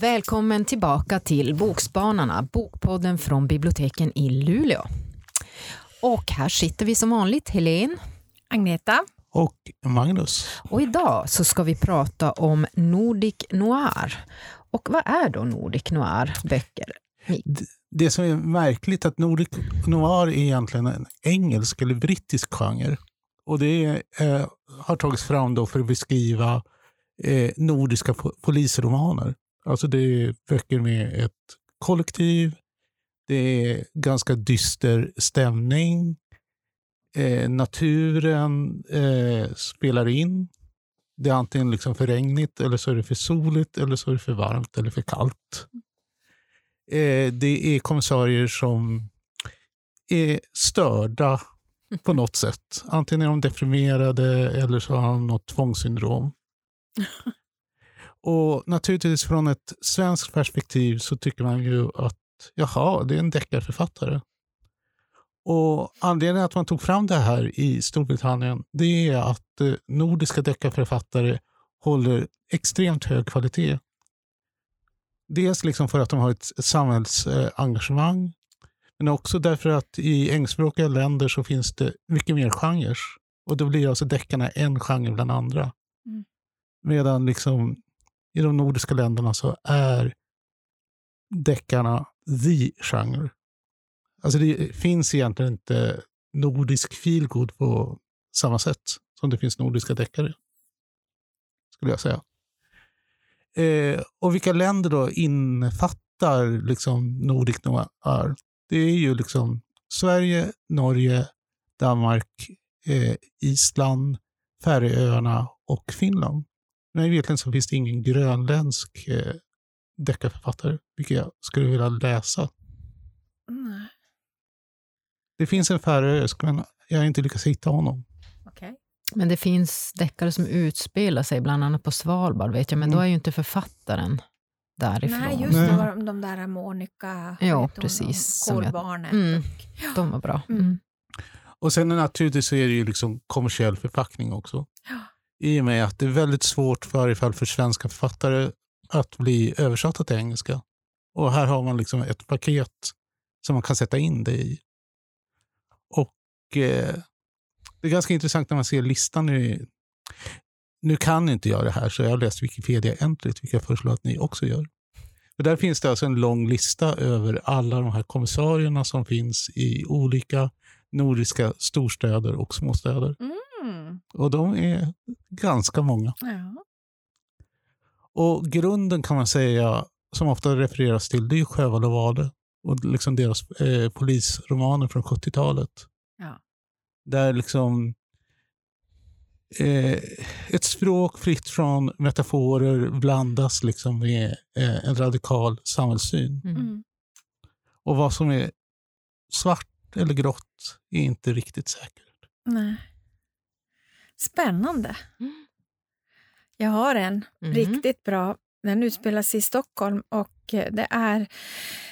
Välkommen tillbaka till Bokspanarna, bokpodden från biblioteken i Luleå. Och här sitter vi som vanligt, Helene, Agneta och Magnus. Och idag så ska vi prata om Nordic Noir. Och vad är då Nordic Noir-böcker? Det, som är märkligt är att Nordic Noir är egentligen en engelsk eller brittisk genre. Och det eh, har tagits fram då för att beskriva eh, nordiska polisromaner. Alltså det är böcker med ett kollektiv, det är ganska dyster stämning, eh, naturen eh, spelar in. Det är antingen liksom för regnigt, eller så är det för soligt, eller så är det för varmt eller för kallt. Eh, det är kommissarier som är störda på något sätt. Antingen är de deprimerade eller så har de något tvångssyndrom. Och naturligtvis från ett svenskt perspektiv så tycker man ju att jaha, det är en deckarförfattare. Och anledningen att man tog fram det här i Storbritannien det är att eh, nordiska deckarförfattare håller extremt hög kvalitet. Dels liksom för att de har ett samhällsengagemang, men också därför att i engelskspråkiga länder så finns det mycket mer genrer. Och då blir alltså deckarna en genre bland andra. Mm. Medan liksom i de nordiska länderna så är deckarna the genre. Alltså det finns egentligen inte nordisk feelgood på samma sätt som det finns nordiska deckare. Skulle jag säga. Eh, och vilka länder då innefattar liksom Nordic Noir? Det är ju liksom Sverige, Norge, Danmark, eh, Island, Färöarna och Finland. Men egentligen så finns det ingen grönländsk eh, deckarförfattare, vilket jag skulle vilja läsa. Nej. Det finns en färöisk, men jag har inte lyckats hitta honom. Men det finns deckare som utspelar sig bland annat på Svalbard, vet jag, men mm. då är ju inte författaren därifrån. Nej, just det, var de där Monica, ja, precis, Kolbarnet. Mm, de var bra. Mm. mm. Och sen naturligtvis så är det ju liksom kommersiell förpackning också. Ja. I och med att det är väldigt svårt, för, i varje fall för svenska författare, att bli översatta till engelska. Och här har man liksom ett paket som man kan sätta in det i. Och eh, Det är ganska intressant när man ser listan. Nu, nu kan inte jag det här, så jag har läst Wikipedia äntligt, vilket jag föreslår att ni också gör. För där finns det alltså en lång lista över alla de här kommissarierna som finns i olika nordiska storstäder och småstäder. Mm. Och de är ganska många. Ja. Och grunden kan man säga, som ofta refereras till, det är Sjöwall och Wade och liksom deras eh, polisromaner från 70-talet. Ja. Där liksom eh, ett språk fritt från metaforer blandas liksom med eh, en radikal samhällssyn. Mm. mm. Och vad som är svart eller grått är inte riktigt säkert. Nej. Spännande. Mm. Jag har en mm. riktigt bra. Den utspelar sig i Stockholm och eh, det är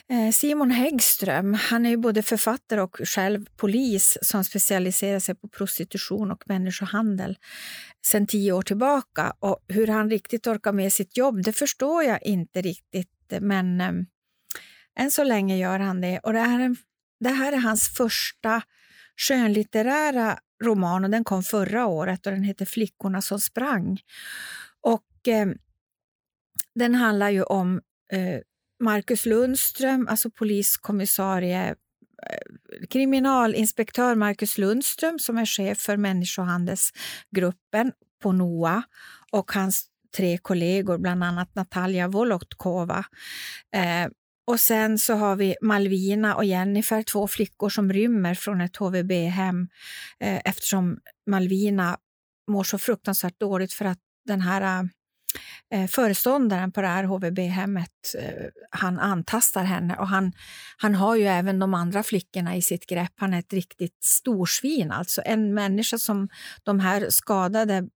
eh, Simon Häggström. Han är ju både författare och själv polis som specialiserar sig på prostitution och människohandel sedan tio år tillbaka. Och hur han riktigt orkar med sitt jobb, det förstår jag inte riktigt. Men eh, än så länge gör han det. Och det, här är, det här är hans första skönlitterära roman och den kom förra året och den heter Flickorna som sprang. Och eh, den handlar ju om eh, Marcus Lundström, alltså poliskommissarie eh, kriminalinspektör Marcus Lundström som är chef för människohandelsgruppen på NOA och hans tre kollegor, bland annat Natalia Volotkova. Eh, och sen så har vi Malvina och Jennifer, två flickor som rymmer från ett HVB-hem eh, eftersom Malvina mår så fruktansvärt dåligt för att den här eh, Eh, föreståndaren på det här HVB-hemmet, eh, han antastar henne och han, han har ju även de andra flickorna i sitt grepp. Han är ett riktigt storsvin, alltså en människa som de här skadade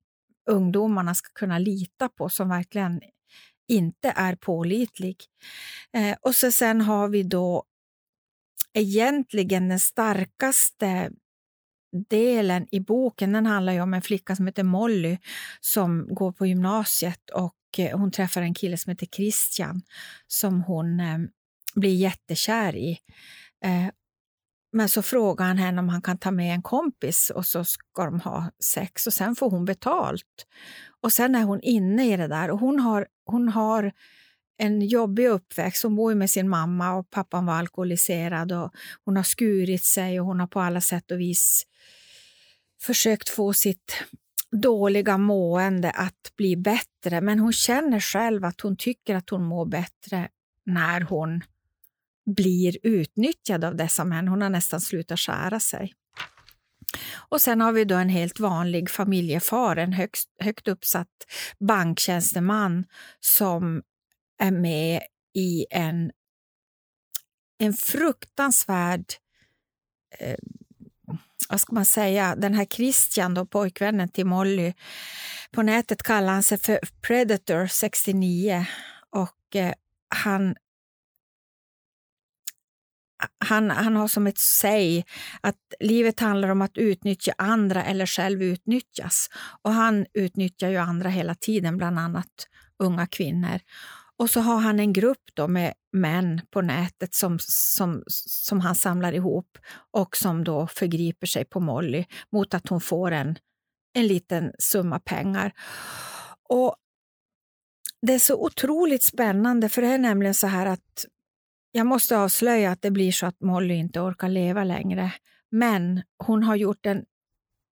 ungdomarna ska kunna lita på, som verkligen inte är pålitlig. Eh, och så sen har vi då egentligen den starkaste delen i boken den handlar ju om en flicka som heter Molly som går på gymnasiet och Eh, hon träffar en kille som heter Christian som hon eh, blir jättekär i. Eh, men så frågar han henne om han kan ta med en kompis och så ska de ha sex och sen får hon betalt. Och sen är hon inne i det där och hon har, hon har en jobbig uppväxt. Hon bor med sin mamma och pappan var alkoholiserad och hon har skurit sig och hon har på alla sätt och vis försökt få sitt dåliga mående att bli bättre. Men hon känner själv att hon tycker att hon mår bättre när hon blir utnyttjad av dessa män. Hon har nästan slutat skära sig. Och sen har vi då en helt vanlig familjefar, en högst, högt uppsatt banktjänsteman som är med i en, en fruktansvärd eh, vad ska man säga, den här Christian, då, pojkvännen till Molly, på nätet kallar han sig för Predator 69 och eh, han han, han har som ett säg att livet handlar om att utnyttja andra eller själv utnyttjas. Och han utnyttjar ju andra hela tiden, bland annat unga kvinnor. Och så har han en grupp då med män på nätet som, som, som han samlar ihop och som då förgriper sig på Molly mot att hon får en, en liten summa pengar. Och Det är så otroligt spännande, för det är nämligen så här att jag måste avslöja att det blir så att Molly inte orkar leva längre. Men hon har gjort en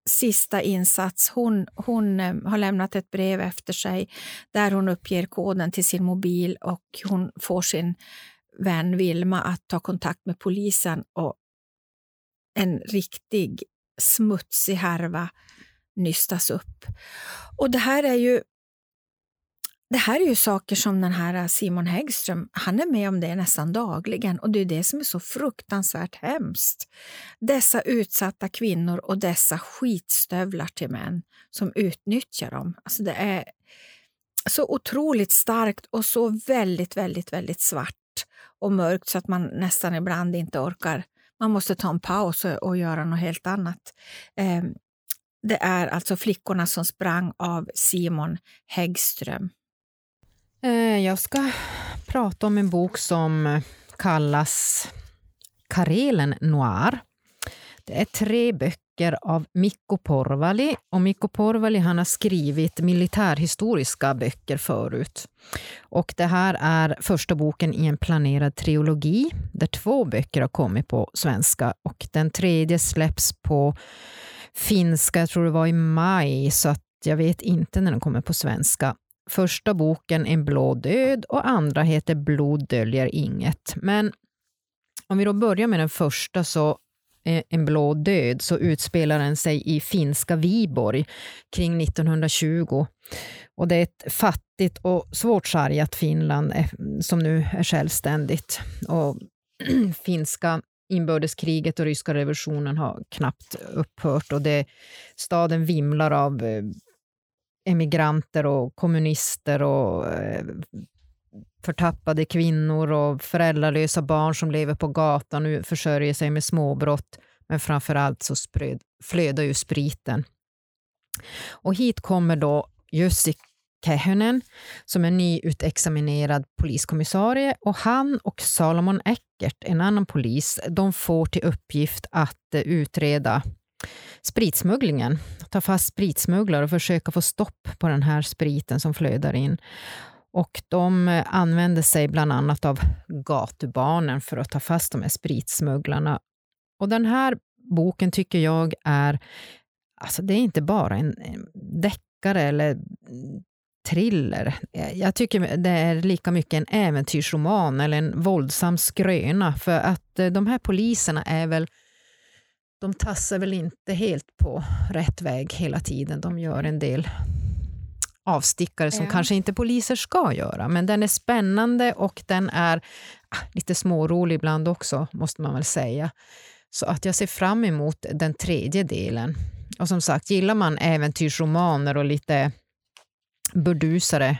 sista insats. Hon, hon eh, har lämnat ett brev efter sig där hon uppger koden till sin mobil och hon får sin vän Vilma att ta kontakt med polisen och en riktig smutsig härva nystas upp. Och det här är ju det här är ju saker som den här äh, Simon Häggström, han är med om det nästan dagligen och det är det som är så fruktansvärt hemskt. Dessa utsatta kvinnor och dessa skitstövlar till män som utnyttjar dem. Alltså det är så otroligt starkt och så väldigt, väldigt, väldigt svart och mörkt så att man nästan ibland inte orkar. Man måste ta en paus och, och göra något helt annat. Eh, det är alltså Flickorna som sprang av Simon Häggström. Eh, jag ska prata om en bok som kallas Karelen Noir. Det är tre böcker av Mikko Porvali. Och Mikko Porvali han har skrivit militärhistoriska böcker förut. Och det här är första boken i en planerad trilogi där två böcker har kommit på svenska och den tredje släpps på finska, jag tror det var i maj, så att jag vet inte när den kommer på svenska. Första boken En blå död och andra heter Blod döljer inget. Men om vi då börjar med den första så eh, En blå död så utspelar den sig i finska Viborg kring 1920. Och det är ett fattigt och svårt sargat Finland eh, som nu är självständigt. Och finska inbördeskriget och ryska revolutionen har knappt upphört och det, staden vimlar av eh, emigranter och kommunister och eh, förtappade kvinnor och föräldralösa barn som lever på gatan och försörjer sig med småbrott. Men framför allt så spröd, flödar ju spriten. Och hit kommer då Jussi Kähönen som är nyutexaminerad poliskommissarie och han och Salomon Eckert, en annan polis, de får till uppgift att eh, utreda spritsmugglingen, ta fast spritsmugglare och försöka få stopp på den här spriten som flödar in. Och de använder sig bland annat av gatubarnen för att ta fast de här spritsmugglarna. Och den här boken tycker jag är, alltså det är inte bara en deckare eller thriller. Jag tycker det är lika mycket en äventyrsroman eller en våldsam skröna, för att eh, de här poliserna är väl de tassar väl inte helt på rätt väg hela tiden. De gör en del avstickare som ja. kanske inte poliser ska göra. Men den är spännande och den är ah, lite smårolig ibland också, måste man väl säga. Så att jag ser fram emot den tredje delen. Och som sagt, gillar man äventyrsromaner och lite burdusare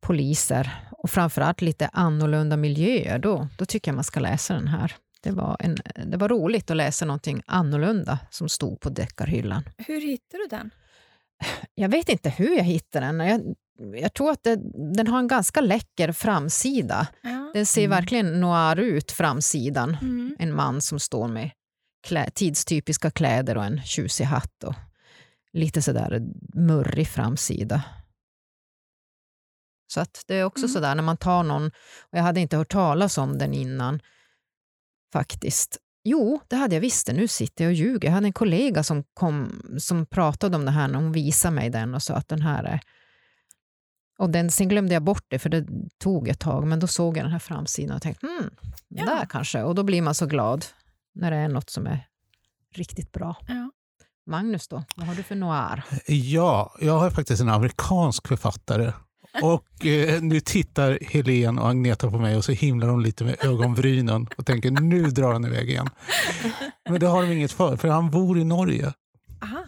poliser och framförallt lite annorlunda miljöer, då, då tycker jag man ska läsa den här. Det var, en, det var roligt att läsa någonting annorlunda som stod på deckarhyllan. Hur hittade du den? Jag vet inte hur jag hittade den. Jag, jag tror att det, den har en ganska läcker framsida. Ja. Den ser Mm. verkligen noir ut, framsidan. Mm. En man som står med klä, tidstypiska kläder och en tjusig hatt och lite sådär murrig framsida. Så att det är också Mm. sådär när man tar någon, och jag hade inte hört talas om den innan faktiskt. Jo, det hade jag visst. Nu sitter jag och ljuger. Jag hade en kollega som, kom, som pratade om det här när hon visade mig den och sa att den här är... Och den, sen glömde jag bort det för det tog ett tag, men då såg jag den här framsidan och tänkte hmm, Ja. där kanske. Och då blir man så glad när det är något som är riktigt bra. Ja. Magnus då, vad har du för noir? Ja, jag har faktiskt en amerikansk författare. Och eh, nu tittar Helen och Agneta på mig och så himlar de lite med ögonbrynen och tänker nu drar han iväg igen. Men det har de inget för, för han bor i Norge. Aha.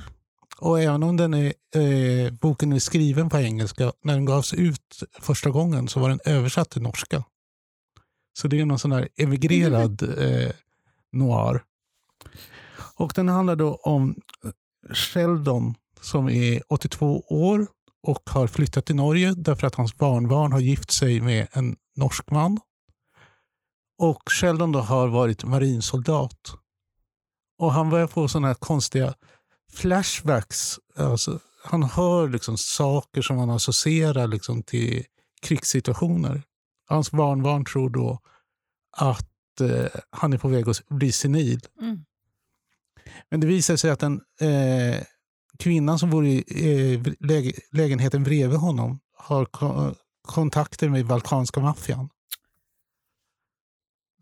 Och även om den är, eh, boken är skriven på engelska, när den gavs ut första gången så var den översatt till norska. Så det är någon sån här emigrerad eh, noir. Och den handlar då om Sheldon som är 82 år och har flyttat till Norge därför att hans barnbarn har gift sig med en norsk man. Och Sheldon då har varit marinsoldat. Och han börjar få såna här konstiga flashbacks. Alltså, han hör liksom saker som han associerar liksom till krigssituationer. Hans barnbarn tror då att eh, han är på väg att bli senil. Mm. Men det visar sig att den eh, kvinnan som bor i eh, läge, lägenheten bredvid honom har ko- kontakter med balkanska maffian.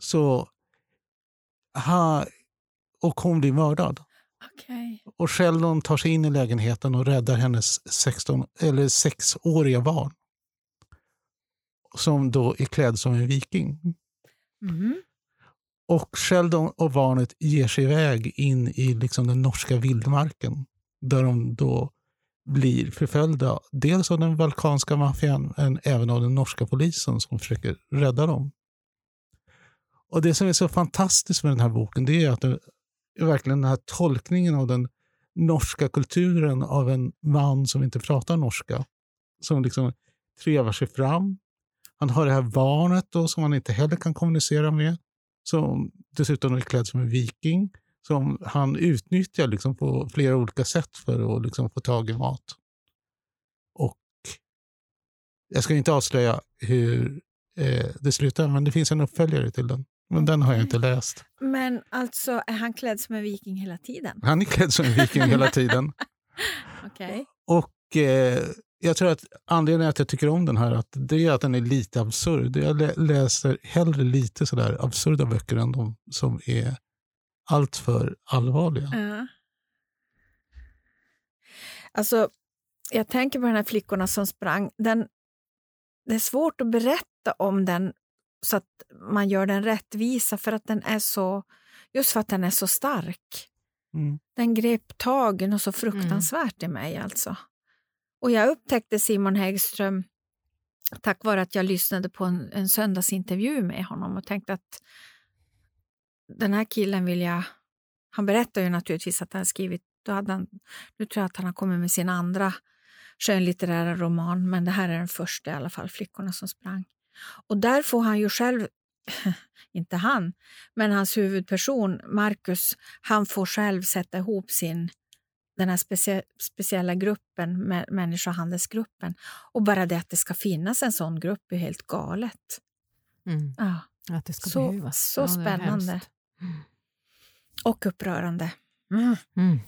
Så ha, och hon blir mördad. Okej. Och Sheldon tar sig in i lägenheten och räddar hennes 16, eller sexåriga barn. Som då är klädd som en viking. Mhm. Och Sheldon och barnet ger sig iväg in i liksom den norska vildmarken. Där de då blir förföljda. Dels av den balkanska maffian men även av den norska polisen som försöker rädda dem. Och Det som är så fantastiskt med den här boken det är att det är verkligen den här tolkningen av den norska kulturen av en man som inte pratar norska. Som liksom trevar sig fram. Han har det här barnet då, som han inte heller kan kommunicera med som dessutom är klädd som en viking, som han utnyttjar liksom på flera olika sätt för att liksom få tag i mat. Och jag ska inte avslöja hur eh, det slutar, men det finns en uppföljare till den. Men den har jag inte läst. Men alltså, är han klädd som en viking hela tiden? Han är klädd som en viking hela tiden. Okej. Och eh, jag tror att anledningen att jag tycker om den här att det är att den är lite absurd. Jag lä- läser hellre lite sådär absurda böcker än de som är alltför allvarliga. Ja. Alltså, jag tänker på de här flickorna som sprang. Den, det är svårt att berätta om den så att man gör den rättvisa för att den är så, just för att den är så stark. Mm. Den grep tag i något så fruktansvärt i mig alltså. Och jag upptäckte Simon Häggström tack vare att jag lyssnade på en, en söndagsintervju med honom och tänkte att den här killen vill jag... Han berättar ju naturligtvis att han skrivit... Då hade han, nu tror jag att han har kommit med sin andra skönlitterära roman, men det här är den första i alla fall, Flickorna som sprang. Och där får han ju själv, inte han, men hans huvudperson Marcus, han får själv sätta ihop sin den här specie, speciella gruppen, mä- människohandelsgruppen. Och bara det att det ska finnas en sån grupp är helt galet. Mm. Ja, Att det ska Så- behövas. så är spännande. Och upprörande. Mm.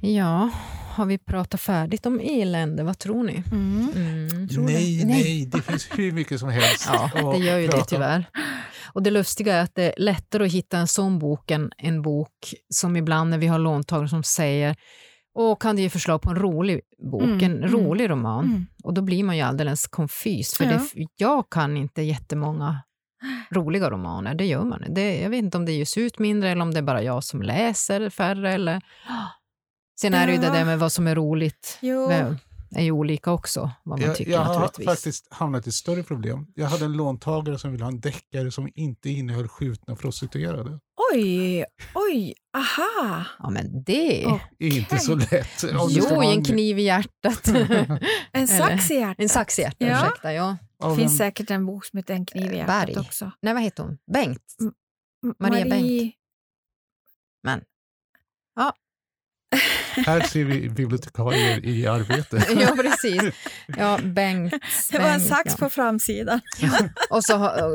Ja, har vi pratat färdigt om elände? Vad tror ni? Mm. Mm. Tror det. Nej, nej, det finns hur mycket som helst. Ja, det gör ju det tyvärr. Och det lustiga är att det är lättare att hitta en sån bok än en bok som ibland när vi har låntagare som säger och kan du ge förslag på en rolig bok, Mm, en mm, rolig roman? Mm. Och då blir man ju alldeles konfys, för Ja. det, jag kan inte jättemånga roliga romaner, det gör man. Det, jag vet inte om det ges ut mindre eller om det är bara jag som läser färre. Eller... Sen är det ju det där med vad som är roligt. Jo, Med, är ju olika också, vad man Jag, tycker jag har faktiskt hamnat i större problem. Jag hade en låntagare som ville ha en deckare som inte innehöll skjutna prostituerade. Oj, oj, aha. Ja, men det... Det är inte så lätt. Det jo, en kniv i hjärtat. En sax i hjärtat. en sax i hjärtat, Ja. ursäkta. Ja. Det finns en- säkert en bok som heter En kniv i hjärtat Berg. också. Nej, vad heter hon? Bengt? M- Maria Marie... Här ser vi bibliotekarier i arbete. ja, precis. Ja, Bengt. Det var en Bengt, sax ja. på framsidan. Och så,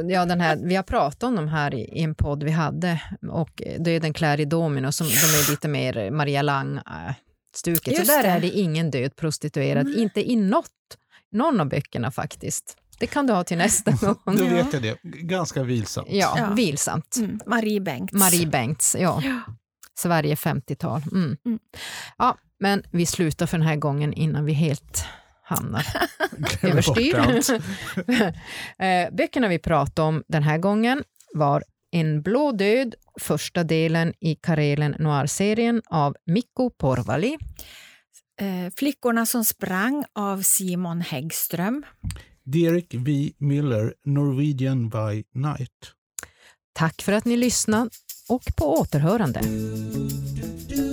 ja, den här, vi har pratat om de här i, i en podd vi hade och Döden klär i domino, som, de är lite mer Maria Lang-stuket. Så Just där det. är det ingen död prostituerad, Nej. inte i något, någon av böckerna faktiskt. Det kan du ha till nästa gång. Då vet jag det. Ganska vilsamt. Ja, Ja. vilsamt. Mm. Marie Bengts. Marie Bengts, ja. Ja. Sverige 50-tal. Mm. Mm. Ja, men vi slutar för den här gången innan vi helt hamnar överstyr. Eh, Böckerna vi pratade om den här gången var En blå död, första delen i Karelen Noir-serien av Mikko Porvali. Eh, Flickorna som sprang av Simon Häggström. Derek V. Miller, Norwegian by Night. Tack för att ni lyssnade och på återhörande. Du